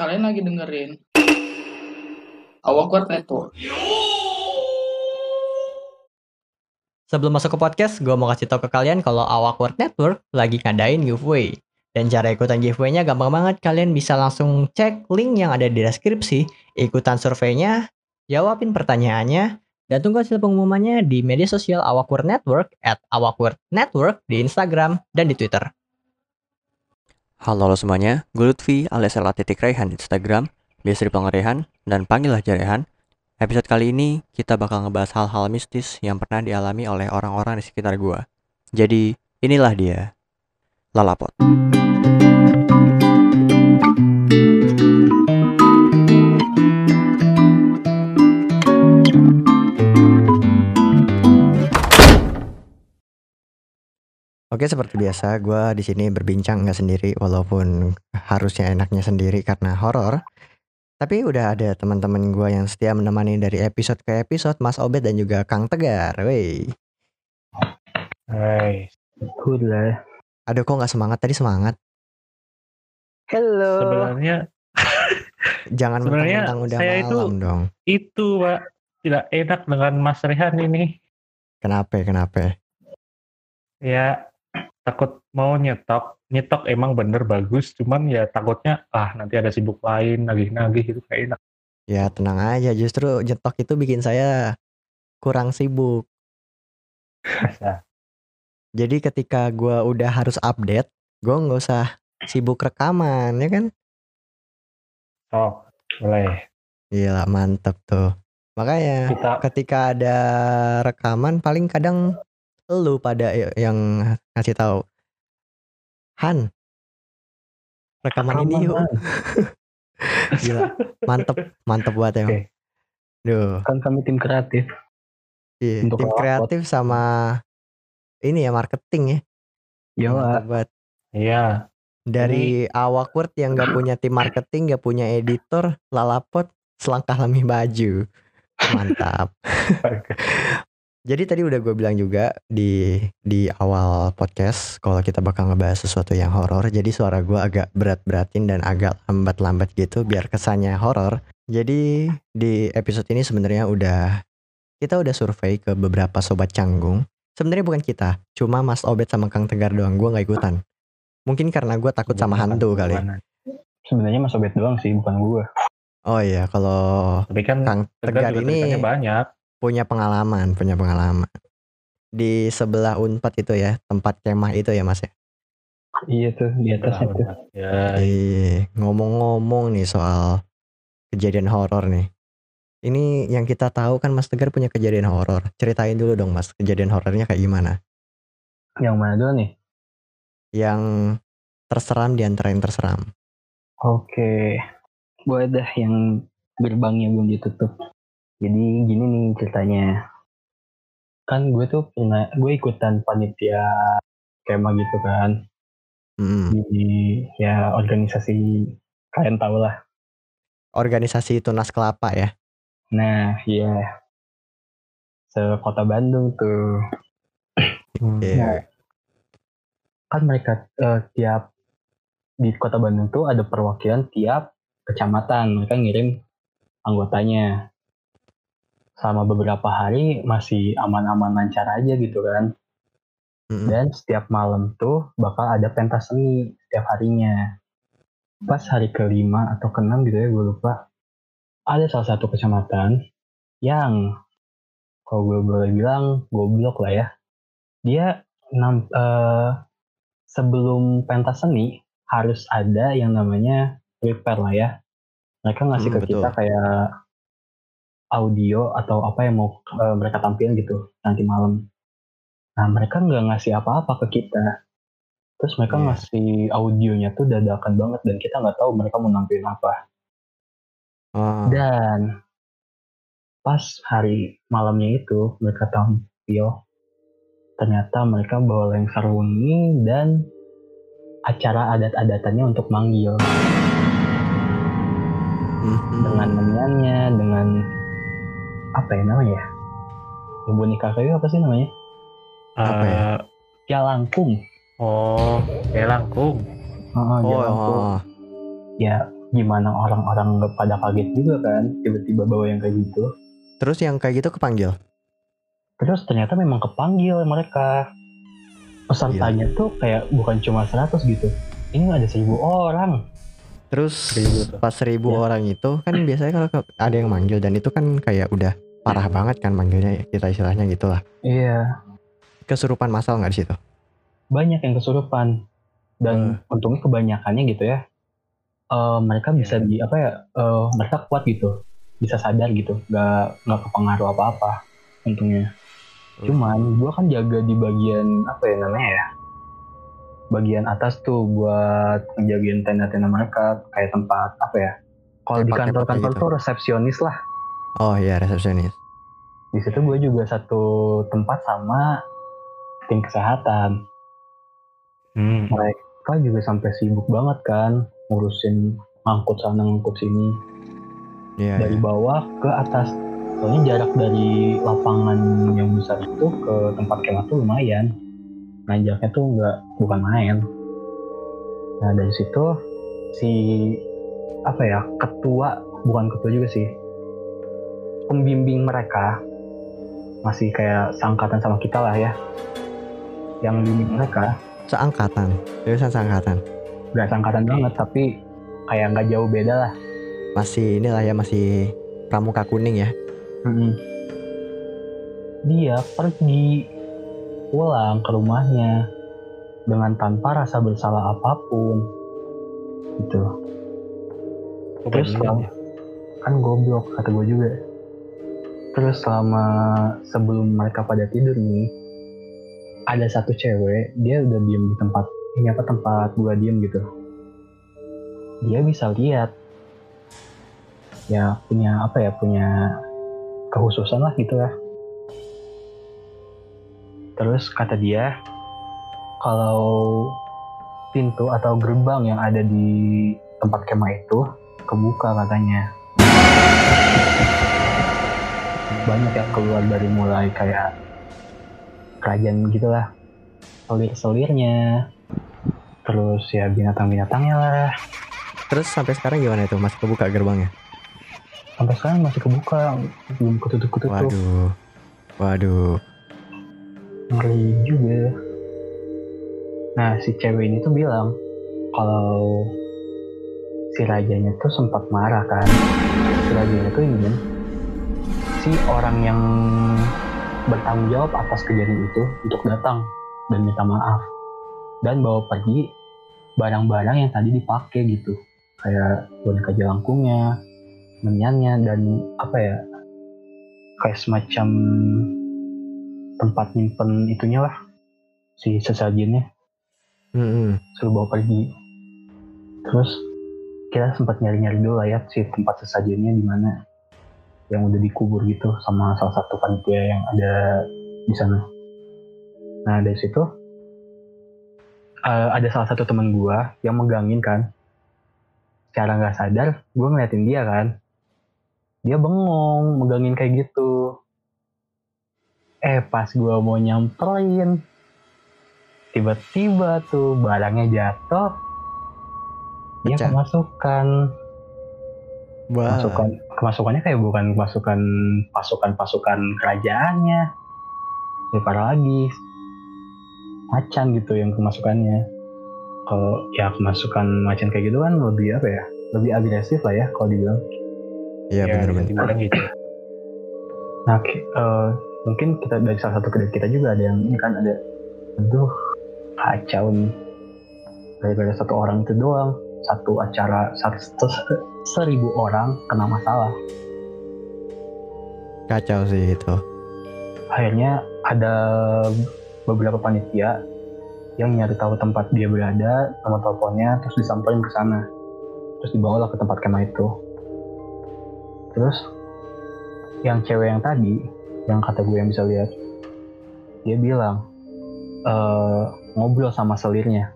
Kalian lagi dengerin Awkward Network. Sebelum masuk ke podcast, gue mau kasih tau ke kalian kalau Awkward Network lagi ngadain giveaway. Dan cara ikutan giveaway-nya gampang banget. Kalian bisa langsung cek link yang ada di deskripsi, ikutan surveinya, jawabin pertanyaannya, dan tunggu hasil pengumumannya di media sosial Awkward Network at Awkward Network di Instagram dan di Twitter. Halo, halo semuanya, gue Lutfi alias Titik Rehan di Instagram, biasa dipanggil Rehan, dan panggil aja Rehan. Episode kali ini kita bakal ngebahas hal-hal mistis yang pernah dialami oleh orang-orang di sekitar gue. Jadi, inilah dia, Lalapot. Oke, seperti biasa, gue di sini berbincang nggak sendiri, walaupun harusnya enaknya sendiri karena horor. Tapi udah ada teman-teman gue yang setia menemani dari episode ke episode, Mas Obed dan juga Kang Tegar. Wey, Hai, Udah. aduh kok nggak semangat tadi semangat? Halo. sebenarnya Jangan Sebenarnya mentang-mentang udah saya malam itu- dong. itu Pak tidak enak dengan Mas Rehan ini. Kenapa? Kenapa? Ya takut mau nyetok, nyetok emang bener bagus, cuman ya takutnya ah nanti ada sibuk lain, nagih-nagih itu kayak enak. Ya tenang aja, justru nyetok itu bikin saya kurang sibuk. Jadi ketika gue udah harus update, gue nggak usah sibuk rekaman, ya kan? Oh, boleh. Gila, mantep tuh. Makanya Kita ketika ada rekaman paling kadang lu pada yang ngasih tahu Han rekaman ini yuk gila mantep mantep buat ya Oke. Duh, Kan kami tim kreatif. iya, Untuk tim ngelapot. kreatif sama ini ya marketing ya. Ya, Mantap banget. Iya, Dari awkward yang gak punya tim marketing, gak punya editor, lalapot selangkah lebih maju. Mantap. Jadi tadi udah gue bilang juga di di awal podcast kalau kita bakal ngebahas sesuatu yang horor. Jadi suara gue agak berat-beratin dan agak lambat-lambat gitu biar kesannya horor. Jadi di episode ini sebenarnya udah kita udah survei ke beberapa sobat canggung. Sebenarnya bukan kita, cuma Mas Obet sama Kang Tegar doang. Gue nggak ikutan. Mungkin karena gue takut sama hantu kali. Sebenarnya Mas Obet doang sih, bukan gua. Oh iya, kalau Tapi kan Kang Tegar juga ini banyak. Punya pengalaman, punya pengalaman. Di sebelah Unpad itu ya, tempat kemah itu ya Mas ya. Iya tuh di atas itu. Ya, Eh, ngomong-ngomong nih soal kejadian horor nih. Ini yang kita tahu kan Mas Tegar punya kejadian horor. Ceritain dulu dong Mas, kejadian horornya kayak gimana? Yang mana dulu nih? Yang terseram di antara yang terseram. Oke. Boleh dah yang gerbangnya belum ditutup. Jadi gini nih ceritanya. Kan gue tuh pernah, gue ikutan panitia kemah gitu kan. Mm. Di ya organisasi kalian tau lah. Organisasi Tunas Kelapa ya. Nah, iya. Sekota Bandung tuh. Iya. kan mereka eh, tiap di kota Bandung tuh ada perwakilan tiap kecamatan mereka ngirim anggotanya selama beberapa hari masih aman-aman lancar aja gitu kan. Mm-mm. dan setiap malam tuh bakal ada pentas seni setiap harinya. Pas hari kelima atau keenam gitu ya gue lupa. Ada salah satu kecamatan yang kalau gue boleh bilang goblok lah ya. Dia nam, eh, sebelum pentas seni harus ada yang namanya prepare lah ya. Mereka ngasih Hmm, ke kita betul. kayak audio atau apa yang mau eh, mereka tampilin gitu nanti malam Nah mereka nggak ngasih apa-apa ke kita. Terus mereka Iya. ngasih audionya tuh dadakan banget dan kita nggak tahu mereka mau nampilin apa. Oh, Dan pas hari malamnya itu mereka tampil, ternyata mereka bawa lengser wengi dan acara adat-adatannya untuk manggil mhm. dengan menyanyi dengan apa ya namanya ya? Yang boneka kayu apa sih namanya? Apa ya? Eh, Jalangkung. Oh, kayak langkung. Oh, Oh, jalangkung. oh, ya gimana orang-orang pada kaget juga kan tiba-tiba bawa yang kayak gitu Terus yang kayak gitu kepanggil. terus ternyata memang kepanggil mereka pesertanya tuh kayak bukan cuma 100 gitu ini ada seribu orang Terus Seribu pas seribu Ya. orang itu kan biasanya kalau ada yang manggil dan itu kan kayak udah parah banget kan manggilnya kita istilahnya gitu lah. iya. Kesurupan masal nggak di situ? banyak yang kesurupan. Dan untungnya kebanyakannya gitu ya eh, mereka bisa di apa ya eh, mereka kuat gitu. Bisa sadar gitu nggak nggak kepengaruh apa apa untungnya cuman gua kan jaga di bagian apa ya namanya ya bagian atas tuh buat ngejagain tenda-tenda mereka kayak tempat apa ya kalau di kantor-kantor gitu. tuh resepsionis lah Oh iya resepsionis. di situ gue juga satu tempat sama tim kesehatan Hmm. mereka juga sampai sibuk banget kan ngurusin ngangkut sana ngangkut sini Iya. dari iya. bawah ke atas soalnya jarak dari lapangan yang besar itu ke tempat kemah tuh lumayan jaraknya tuh nggak bukan main nah dari situ si apa ya ketua bukan ketua juga sih pembimbing mereka masih kayak sangkatan sama kita lah ya yang bimbing mereka Seangkatan. Jurusan seangkatan. gak sangkatan banget tapi kayak nggak jauh beda lah Masih inilah ya masih pramuka kuning ya. Mm-mm. Dia pergi pulang ke rumahnya dengan tanpa rasa bersalah apa pun. Gitu. Terus selama, kan goblok kata gue juga. Terus selama sebelum mereka pada tidur nih, ada satu cewek dia udah diem di tempat ini apa tempat gua diem gitu. Dia bisa lihat ya punya apa ya punya kehususan lah gitu ya. Terus kata dia kalau pintu atau gerbang yang ada di tempat kemah itu kebuka katanya. Banyak yang keluar dari mulai kayak kerajaan gitulah, selir-selirnya, terus ya binatang-binatangnya lah. Terus sampai sekarang gimana itu? Masih kebuka gerbangnya? Sampai sekarang masih kebuka, belum ketutup-ketutup. Waduh. Waduh. Ngeri juga. Nah si cewek ini tuh bilang kalau si rajanya tuh sempat marah kan. Si rajanya tuh ingin si orang yang bertanggung jawab atas kejadian itu untuk datang dan minta maaf dan bawa pergi barang-barang yang tadi dipakai gitu kayak boneka jelangkungnya, menyannya dan apa ya kayak semacam tempat nyimpen itunya lah si sesajennya. Mm-mm. suruh bawa pergi. Terus kita sempat nyari-nyari dulu lah ya si tempat sesajennya di mana. Yang udah dikubur gitu sama salah satu panitia yang ada di sana. Nah dari situ eh, ada salah satu teman gua yang megangin kan. Secara nggak sadar gua ngeliatin dia kan. Dia bengong megangin kayak gitu eh pas gua mau nyamperin tiba-tiba tuh barangnya jatuh dia Pecah. kemasukan Wah. kemasukannya kayak bukan kemasukan pasukan-pasukan kerajaannya lebih parah lagi macan gitu yang kemasukannya kalau ya kemasukan macan kayak gitu kan lebih apa ya lebih agresif lah ya kalau dibilang Iya ya, benar-benar. gitu. Nah, eh, mungkin kita dari salah satu kedai kita juga ada yang ini kan ada, aduh kacau nih. Gara-gara satu orang itu doang, satu acara satu, seribu orang kena masalah. Kacau sih itu. Akhirnya ada beberapa panitia yang nyari tahu tempat dia berada, nomor teleponnya, terus disamperin ke sana. Terus dibawalah ke tempat kemah itu. Terus yang cewek yang tadi, yang kata gue yang bisa lihat, dia bilang eh, ngobrol sama selirnya.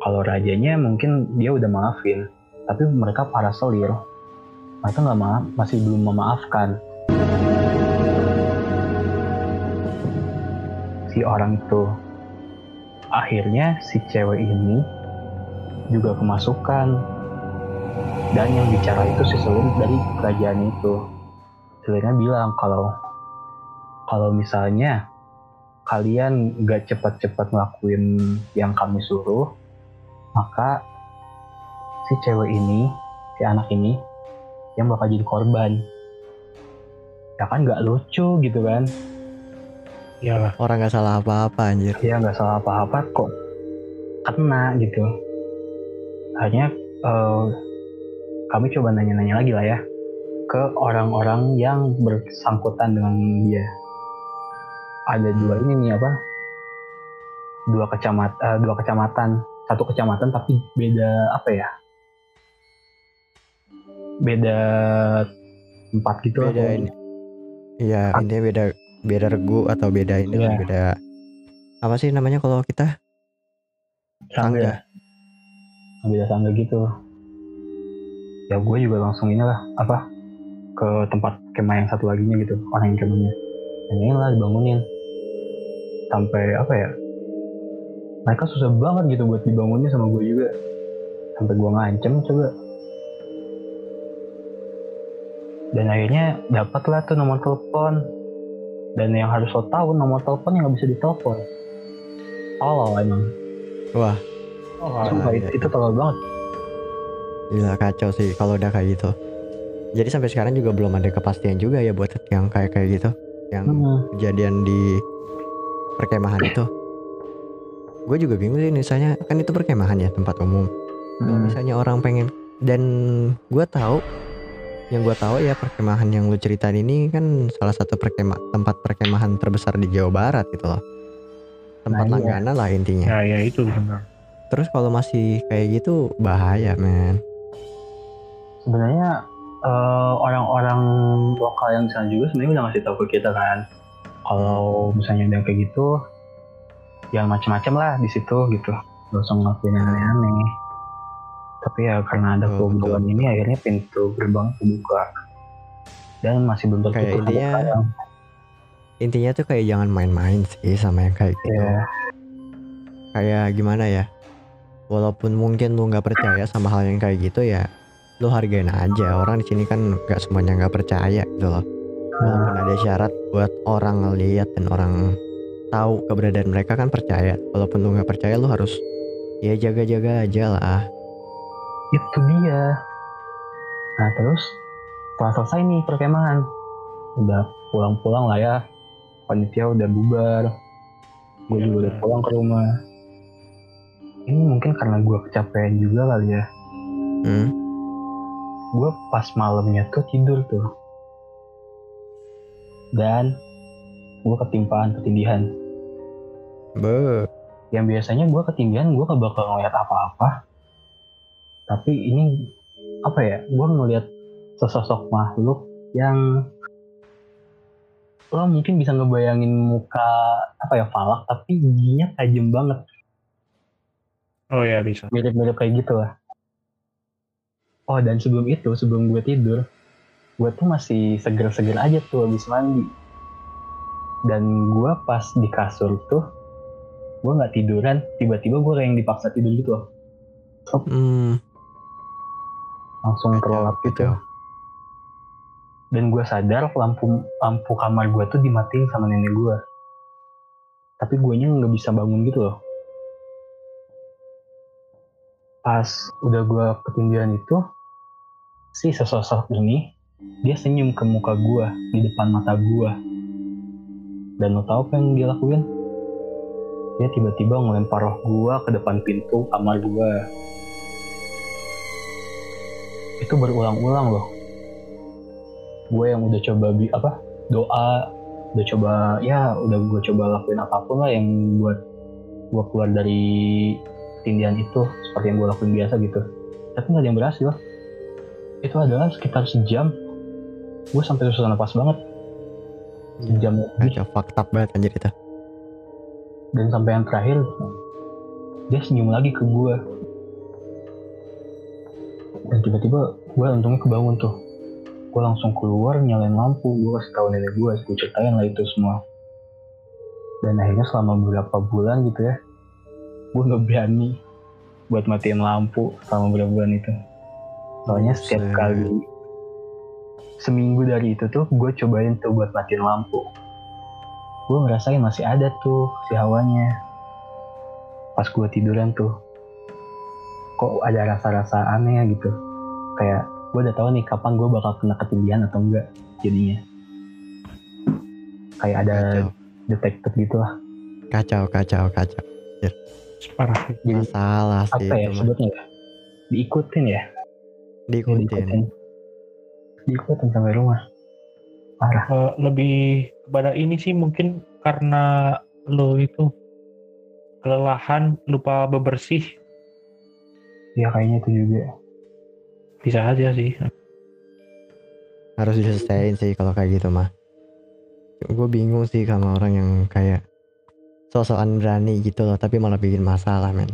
Kalau rajanya mungkin dia udah maafin, tapi mereka para selir, mereka nggak maaf, masih belum memaafkan. Si orang itu, akhirnya si cewek ini juga kemasukan dan yang bicara itu si selir dari kerajaan itu selirnya bilang kalau kalau misalnya kalian gak cepat-cepat ngelakuin yang kami suruh maka si cewek ini si anak ini yang bakal jadi korban ya kan nggak lucu gitu kan Iyalah. Orang nggak salah apa-apa anjir. ya nggak salah apa-apa kok kena gitu akhirnya eh, kami coba nanya-nanya lagi lah ya ke orang-orang yang bersangkutan dengan dia ada dua ini nih apa? Dua kecamatan dua kecamatan. Satu kecamatan tapi beda apa ya? Beda tempat gitu Beda ini. Iya, Ah. ini beda beda regu atau beda ini Iya. beda. Apa sih namanya kalau kita? Sangga. Beda sangga gitu. Ya gue juga langsung inilah apa? Ke tempat kemah yang satu laginya gitu orang yang kemahnya. Tanyain lah dibangunin sampai apa ya mereka susah banget gitu buat dibangunnya sama gue juga. Sampai gue ngancem coba. Dan akhirnya dapatlah tuh nomor telepon. Dan yang harus lo tahu nomor telepon yang nggak bisa ditelepon. Tolol emang. Wah, Oh, Sumpah, iya, itu, itu tolol banget. Gila kacau sih kalau udah kayak gitu. Jadi sampai sekarang juga belum ada kepastian juga ya buat yang kayak kayak gitu, yang Hmm. kejadian di perkemahan itu. Gue juga bingung sih misalnya kan itu perkemahan ya tempat umum. Hmm. misalnya orang pengen dan gue tahu yang gue tahu ya perkemahan yang lu ceritain ini kan salah satu perkema tempat perkemahan terbesar di Jawa Barat gitu loh. Tempat Nah, iya. langganan lah intinya. Ya, ya itu benar. Terus kalau masih kayak gitu bahaya men. sebenarnya eh, orang-orang lokal yang di sana juga sebenarnya udah ngasih tahu ke kita kan kalau misalnya ada yang kayak gitu jangan macam-macam lah di situ gitu gak usah ngelakuin yang aneh-aneh tapi ya karena ada Betul, keunggulan ini akhirnya pintu gerbang kebuka dan masih belum tertutup intinya sekarang. Intinya tuh kayak jangan main-main sih sama yang kayak gitu. ya Kayak gimana ya? Walaupun mungkin lu nggak percaya sama hal yang kayak gitu ya, lu hargain aja. Orang di sini kan nggak semuanya nggak percaya gitu loh. Walaupun ada syarat buat orang ngeliat dan orang tahu keberadaan mereka kan percaya. Walaupun lu nggak percaya, lu harus ya jaga-jaga aja lah. itu dia. Nah terus setelah selesai nih perkemahan udah pulang-pulang lah ya. Panitia udah bubar. Gue Iya, juga udah pulang ke rumah. Ini mungkin karena gue kecapean juga kali ya. Hmm? gue pas malamnya tuh tidur tuh dan gue ketimpaan ketindihan. Be, yang biasanya gue ketindihan gue gak bakal ngeliat apa-apa. Tapi ini apa ya gue ngeliat sesosok makhluk yang lo mungkin bisa ngebayangin muka apa ya falak tapi giginya tajam banget. Oh ya bisa. mirip-mirip kayak gitu lah. Oh dan sebelum itu sebelum gue tidur gue tuh masih seger-seger aja tuh habis mandi. Dan gue pas di kasur tuh gue nggak tiduran. Tiba-tiba gue kayak yang dipaksa tidur gitu. Loh hmm, langsung terlelap gitu. Kacau. dan gue sadar lampu lampu kamar gue tuh dimatiin sama nenek gue tapi gue nya nggak bisa bangun gitu loh. Pas udah gue ketindihan itu si sesosok ini dia senyum ke muka gue di depan mata gue dan lo tau apa yang dia lakuin? Dia tiba-tiba ngelempar roh gue ke depan pintu kamar gue itu berulang-ulang loh. Gue yang udah coba bi apa? Doa udah coba ya udah gue coba lakuin apa pun lah yang buat gue keluar dari tindian itu seperti yang gue lakuin biasa gitu. Tapi nggak ada yang berhasil. Itu adalah sekitar sejam gue sampai susah napas banget. Sejam lebih kacau fakta banget anjir itu. dan sampai yang terakhir dia senyum lagi ke gue dan tiba-tiba gue untungnya kebangun tuh. Gue langsung keluar nyalain lampu gue kasih tahu nenek gue gue ceritain lah itu semua. Dan akhirnya selama beberapa bulan gitu ya gue nggak berani buat matiin lampu selama beberapa bulan itu. Soalnya setiap kali seminggu dari itu tuh gue cobain tuh buat matiin lampu. Gue ngerasain masih ada tuh si hawanya. Pas gue tiduran tuh kok ada rasa-rasa aneh gitu. Kayak gue udah tahu nih kapan gue bakal kena ketindihan atau enggak jadinya. Kayak ada Kacau. detektif gitu lah. Kacau, kacau, kacau. Parah. jadi Masalah sih apa ya sebutnya ya? Diikutin ya? Diikutin. diikutin diikutin sampai rumah parah Eh, lebih kepada ini sih mungkin karena lo itu kelelahan lupa bebersih ya kayaknya itu juga bisa aja sih Harus diselesaiin sih kalau kayak gitu mah. Gue bingung sih sama orang yang kayak sosokan berani gitu loh, tapi malah bikin masalah men.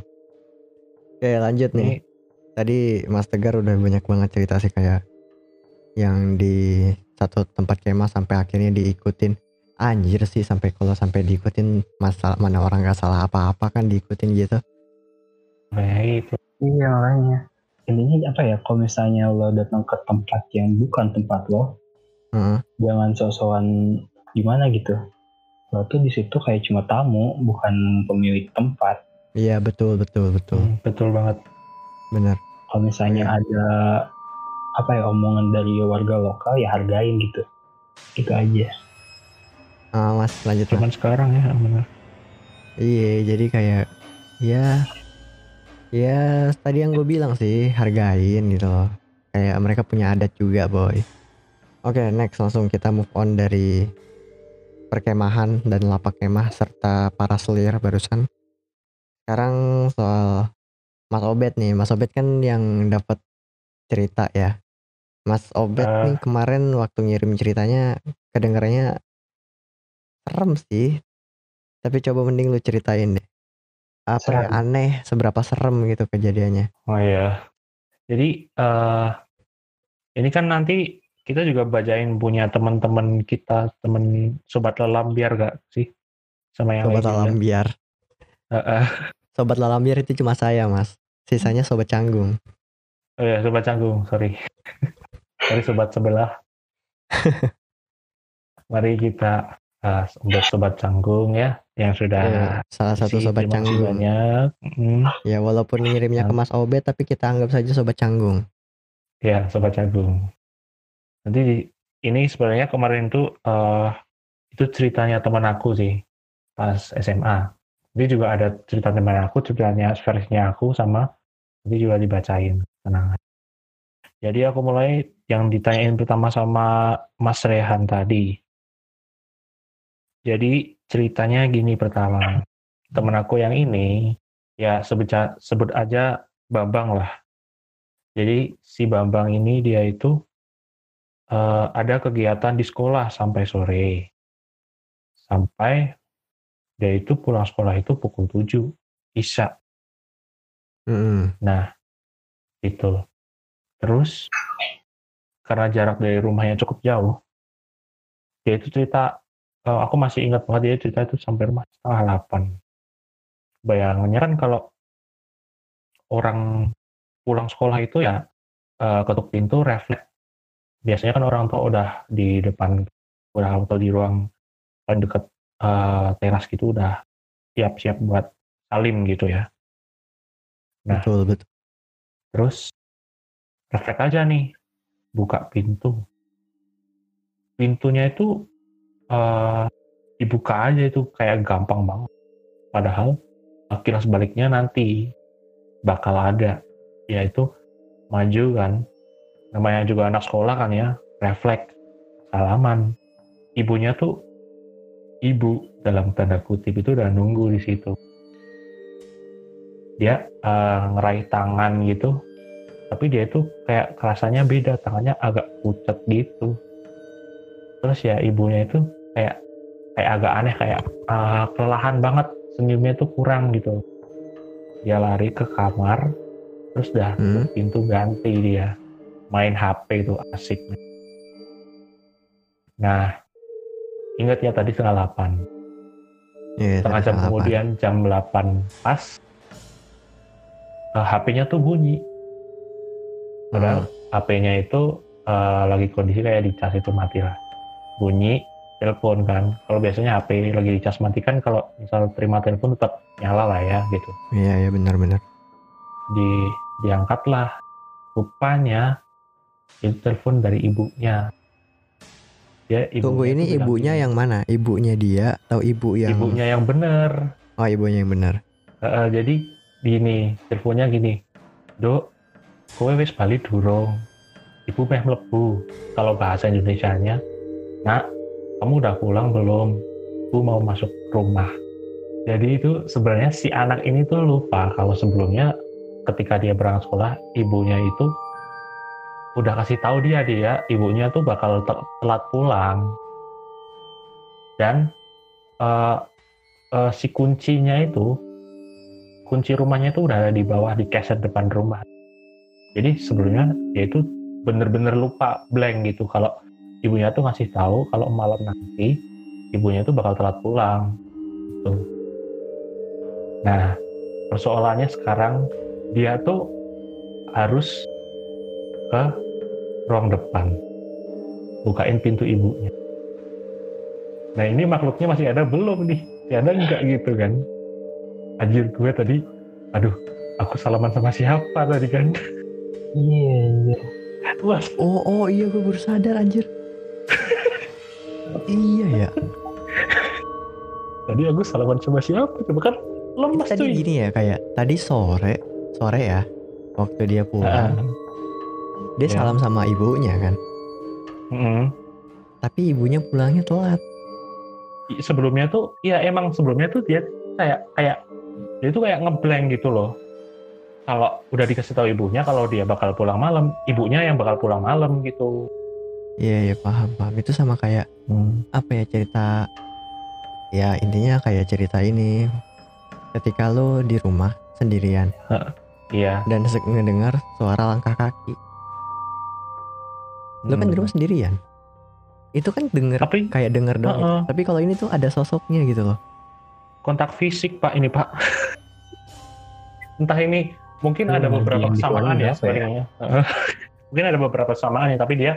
Oke lanjut nih. Tadi Mas Tegar udah banyak banget cerita sih kayak yang di satu tempat kemah sampai akhirnya diikutin. Anjir sih sampai kalau sampai diikutin masalah mana orang gak salah apa-apa kan diikutin gitu. kayak itu iya makanya intinya apa ya kalau misalnya lo datang ke tempat yang bukan tempat lo Heeh. jangan sok-sokan gimana gitu lo tuh di situ kayak cuma tamu bukan pemilik tempat Iya betul betul betul Hmm, betul banget bener. kalau misalnya Iya. ada apa ya omongan dari warga lokal ya hargain gitu itu aja Ah, mas lanjut mas. cuman sekarang ya benar Iya, jadi kayak ya ya tadi yang gue bilang sih hargain gitu loh. Kayak mereka punya adat juga, boy. Oke, next langsung kita move on dari perkemahan dan lapak kemah serta para selir barusan. Sekarang soal Mas Obet nih. Mas Obet kan yang dapat cerita ya. Mas Obet Eh. nih kemarin waktu ngirim ceritanya kedengarannya serem sih. Tapi coba mending lu ceritain deh. Apa ya Serem. aneh, seberapa serem gitu kejadiannya. oh iya jadi eh ini kan nanti kita juga bacain punya teman-teman kita temen sobat lelam biar gak sih sama yang Sobat lalam biar. Heeh. Sobat lalam biar itu cuma saya, Mas. Sisanya sobat canggung. oh ya sobat canggung sorry sorry sobat sebelah mari kita uh, untuk sobat canggung ya yang sudah Iya, salah satu isi. sobat canggung. banyak Mm, Ya walaupun ngirimnya ke Mas Obet tapi kita anggap saja sobat canggung. ya sobat canggung nanti ini sebenarnya kemarin tuh eh itu ceritanya teman aku sih pas SMA ini juga ada cerita teman aku ceritanya versinya aku sama nanti juga dibacain tenang jadi aku mulai yang ditanyain pertama sama Mas Rehan tadi. Jadi ceritanya gini pertama. Temen aku yang ini ya sebut sebut aja Bambang lah. Jadi si Bambang ini dia itu eh, ada kegiatan di sekolah sampai sore. Sampai dia itu pulang sekolah itu pukul 7 Isya. Mm-mm. Nah, itu. Terus karena jarak dari rumahnya cukup jauh, dia itu cerita, eh, aku masih ingat banget dia cerita itu sampai rumah setengah delapan. Bayangannya kan kalau orang pulang sekolah itu ya eh, ketuk pintu refleks. Biasanya kan orang tua udah di depan, udah atau di ruang paling dekat eh, teras gitu udah siap-siap buat salim gitu ya. Nah. Betul, betul. Terus refleks aja nih, buka pintu. Pintunya itu eh, dibuka aja itu kayak gampang banget. Padahal kilas baliknya nanti bakal ada, yaitu maju kan. Namanya juga anak sekolah kan ya, refleks, salaman. Ibunya tuh ibu dalam tanda kutip itu udah nunggu di situ. Dia eh, ngeraih tangan gitu, tapi dia itu kayak kerasanya beda tangannya agak pucat gitu. Terus ya ibunya itu kayak kayak agak aneh kayak uh, kelelahan banget senyumnya itu kurang gitu. Dia lari ke kamar terus dah Hmm. pintu ganti dia. Main HP itu asik. Nah ingat ya tadi setengah delapan. Iya, setengah jam salah apa. kemudian jam 8 pas uh, HP-nya tuh bunyi padahal Hmm. HP-nya itu eh, lagi kondisi kayak dicas itu mati lah bunyi telepon kan kalau biasanya HP lagi dicas mati kan kalau misal terima telepon tetap nyala lah ya gitu Iya, iya benar-benar. di diangkatlah rupanya itu telepon dari ibunya dia Tunggu ibunya ini tuh bilang ibunya yang mana? Ibunya dia atau ibu yang ibunya yang bener Oh, ibunya yang benar. Heeh, jadi gini teleponnya gini dok kowe wis bali durung ibu meh mlebu. Kalau bahasa Indonesianya nak kamu udah pulang belum? Ibu mau masuk rumah. Jadi itu sebenarnya si anak ini tuh lupa kalau sebelumnya ketika dia berangkat sekolah ibunya itu udah kasih tahu dia dia ibunya tuh bakal tel- telat pulang. Dan eh, eh, si kuncinya itu kunci rumahnya itu udah ada di bawah di keset depan rumah jadi sebelumnya itu bener-bener lupa blank gitu kalau ibunya tuh ngasih tahu kalau malam nanti ibunya tuh bakal telat pulang gitu. Nah, persoalannya sekarang dia tuh harus ke ruang depan bukain pintu ibunya. Nah ini makhluknya masih ada belum nih? Masih ada enggak gitu kan? Anjir gue tadi, aduh aku salaman sama siapa tadi kan? Iya, iya. Wah, Oh, oh iya gue baru sadar anjir. iya ya. tadi aku salaman sama siapa? Coba kan lemas Tadi cuy. gini ya kayak tadi sore, sore ya. Waktu dia pulang, dia ya. salam sama ibunya kan. mm-mm. Tapi ibunya pulangnya telat. Sebelumnya tuh ya emang sebelumnya tuh dia kayak kayak dia tuh kayak ngeblank gitu loh kalau udah dikasih tahu ibunya kalau dia bakal pulang malam ibunya yang bakal pulang malam gitu. Iya, iya paham, paham. Itu sama kayak apa ya cerita ya intinya kayak cerita ini. Ketika lo di rumah sendirian. Iya. Dan ngedengar suara langkah kaki. Lo kan di Hmm. rumah sendirian. Itu kan denger tapi kayak denger doang gitu. Heeh. tapi kalau ini tuh ada sosoknya gitu loh. Kontak fisik pak ini pak. Entah ini mungkin Hmm, ada beberapa yang kesamaan ya ya? sebenarnya. Heeh. mungkin ada beberapa kesamaan ya tapi dia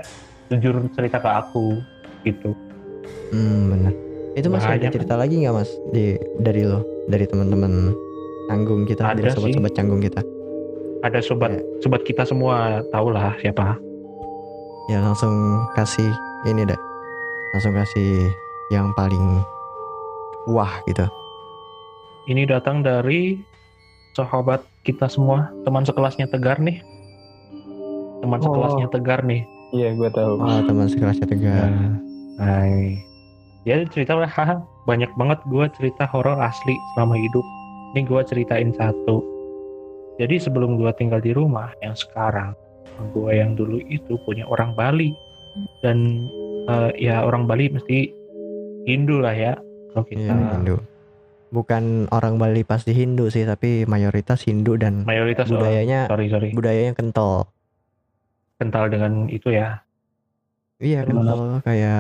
jujur cerita ke aku gitu. Hmm bener itu masih ada cerita lagi nggak mas? Di dari lo dari teman-teman canggung kita Ada dari sobat-sobat canggung kita. Ada sobat Iya. sobat kita semua tahu lah siapa. Ya langsung kasih ini deh. Langsung kasih yang paling wah gitu. Ini datang dari sahabat kita semua, teman sekelasnya Tegar nih. Teman Oh. sekelasnya Tegar nih. Iya, gue tahu. oh teman sekelasnya tegar Hai. Dia cerita lah, haha, banyak banget gue cerita horor asli selama hidup. Ini gue ceritain satu. Jadi sebelum gue tinggal di rumah yang sekarang, gue yang dulu itu punya orang Bali. Dan eh, ya orang Bali mesti Hindu lah ya. Kalau kita Iya, Hindu. Bukan orang Bali pasti Hindu sih, tapi mayoritas Hindu dan mayoritas budayanya sorry sorry budayanya kental. kental dengan itu ya Iya, kental kayak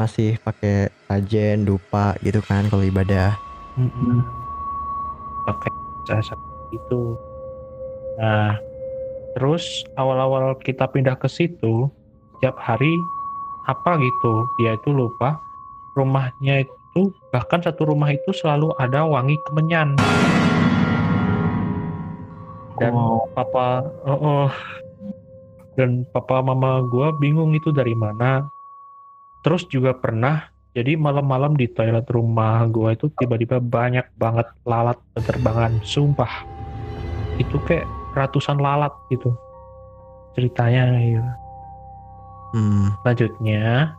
masih pakai sajen, dupa gitu kan kalau ibadah. Mm-mm. pakai jasa itu nah terus awal-awal kita pindah ke situ setiap hari apa gitu dia itu lupa rumahnya itu bahkan satu rumah itu selalu ada wangi kemenyan dan Oh. papa oh, oh. dan papa mama gua bingung itu dari mana terus juga pernah jadi malam-malam di toilet rumah gua itu tiba-tiba banyak banget lalat berterbangan sumpah itu kayak ratusan lalat gitu ceritanya gitu. Hmm, lanjutnya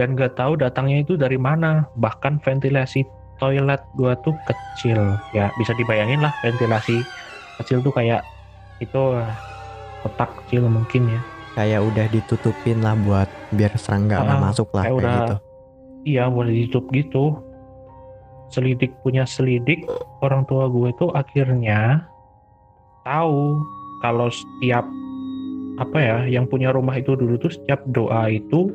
dan gak tahu datangnya itu dari mana. Bahkan ventilasi toilet gua tuh kecil. Ya bisa dibayangin lah ventilasi kecil tuh kayak itu eh, kotak kecil mungkin ya. Kayak udah ditutupin lah buat biar serangga nggak Ah, masuk lah kayak kayak, udah gitu. iya boleh ditutup gitu. Selidik punya selidik orang tua gue tuh akhirnya tahu kalau setiap apa ya yang punya rumah itu dulu tuh setiap doa itu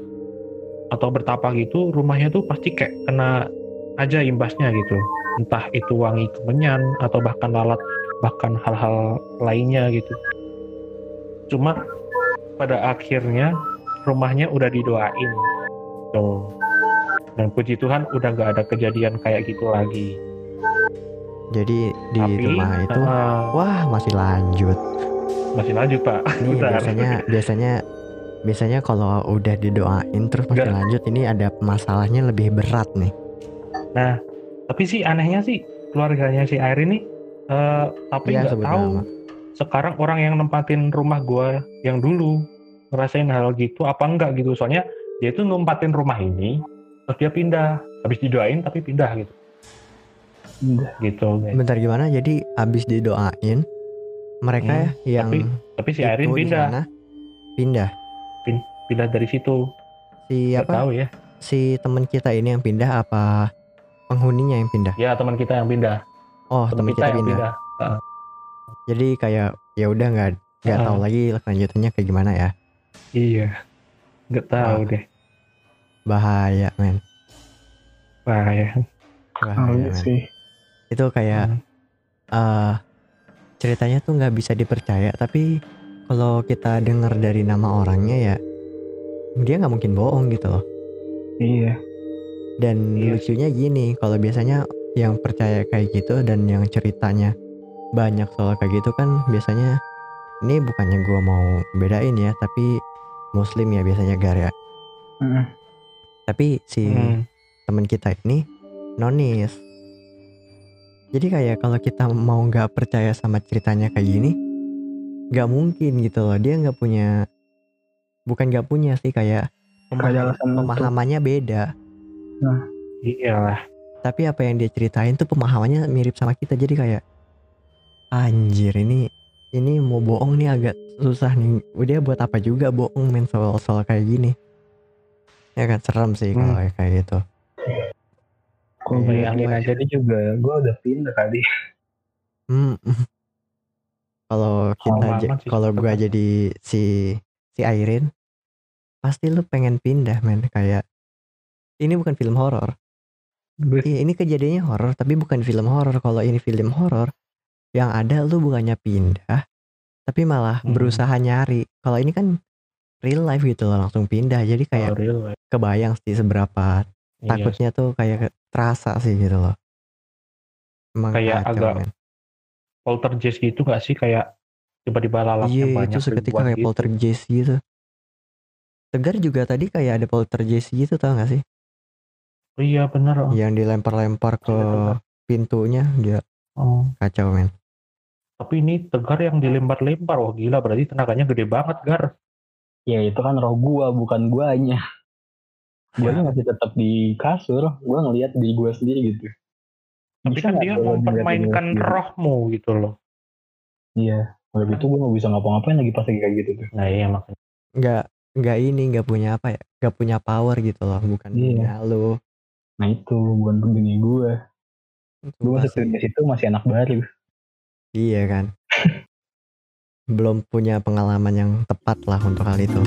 atau bertapa gitu rumahnya tuh pasti kayak kena aja imbasnya gitu. Entah itu wangi kemenyan atau bahkan lalat bahkan hal-hal lainnya gitu. Cuma pada akhirnya rumahnya udah didoain. Tuh dan puji Tuhan udah nggak ada kejadian kayak gitu lagi. Jadi di tapi rumah itu eh, wah masih lanjut. masih lanjut pak. Ini Bentar. biasanya biasanya biasanya kalau udah didoain terus masih lanjut ini ada masalahnya lebih berat nih. nah tapi sih anehnya sih keluarganya si Airin nih eh, tapi Iya, nggak sebut tahu nama. sekarang orang yang nempatin rumah gua yang dulu ngerasain hal gitu apa enggak gitu soalnya dia itu nempatin rumah ini terus dia pindah habis didoain tapi pindah gitu gitu guys. Bentar gimana? Jadi abis didoain mereka Hmm, yang tapi- tapi si Airin pindah sana pindah. Pindah dari situ Si nggak apa? tahu ya Si teman kita ini yang pindah apa penghuninya yang pindah? ya teman kita yang pindah Oh, teman kita kita yang pindah. pindah Jadi kayak ya udah nggak nggak Ah. tahu lagi lanjutannya kayak gimana ya. iya nggak tahu Wah. deh Bahaya, men. bahaya Oh, Bahaya, men. sih. Itu kayak Hmm. eh ceritanya tuh nggak bisa dipercaya tapi kalau kita dengar dari nama orangnya ya dia nggak mungkin bohong gitu loh Iya. dan Iya lucunya gini kalau biasanya yang percaya kayak gitu dan yang ceritanya banyak soal kayak gitu kan biasanya ini bukannya gua mau bedain ya tapi muslim ya biasanya gar ya Heeh. tapi si Hmm. teman kita ini nonis jadi kayak kalau kita mau nggak percaya sama ceritanya kayak gini nggak mungkin gitu loh dia nggak punya bukan nggak punya sih kayak pemaham- pemahamannya beda iyalah tapi apa yang dia ceritain tuh pemahamannya mirip sama kita jadi kayak anjir ini ini mau bohong nih agak susah nih udah buat apa juga bohong men soal soal kayak gini ya kan serem sih Hmm. kalau kayak gitu Kalau Iya, bayangin aja dia juga, gue udah pindah kali. Hmm. Kalau kita Sama ja- banget sih, kalau gua tetap. jadi si si Airin pasti lu pengen pindah men kayak ini bukan film horor. Iya, ini kejadiannya horor tapi bukan film horor. Kalau ini film horor yang ada lu bukannya pindah tapi malah Hmm. berusaha nyari. Kalau ini kan real life gitu loh langsung pindah. Jadi kayak Oh, real life. kebayang sih seberapa Iya. takutnya tuh kayak terasa sih gitu loh. Emang Kayak kacau, agak poltergeist gitu gak sih kayak tiba-tiba lalapnya Iya banyak itu seketika kayak gitu. poltergeist gitu. Tegar juga tadi kayak ada poltergeist gitu tau gak sih? iya bener oh. Yang dilempar-lempar ke Iya, pintunya dia Oh. kacau men. tapi ini tegar yang dilempar-lempar wah gila berarti tenaganya gede banget gar Ya itu kan roh gua, bukan guanya. Guanya masih tetap di kasur, gua ngelihat di gua sendiri gitu. tapi Bisa kan dia mempermainkan gua rohmu gitu loh Iya, kalau gitu gua nggak bisa ngapa-ngapain lagi pas lagi kayak gitu tuh. nah iya makanya Nggak nggak ini nggak punya apa ya? Nggak punya power gitu loh. Bukan Iya. punya lu. Nah itu bukan dunia gua. Gua Sumpah masuk sih. ke situ masih anak baru. Iya kan. Belum punya pengalaman yang tepat lah untuk hal itu.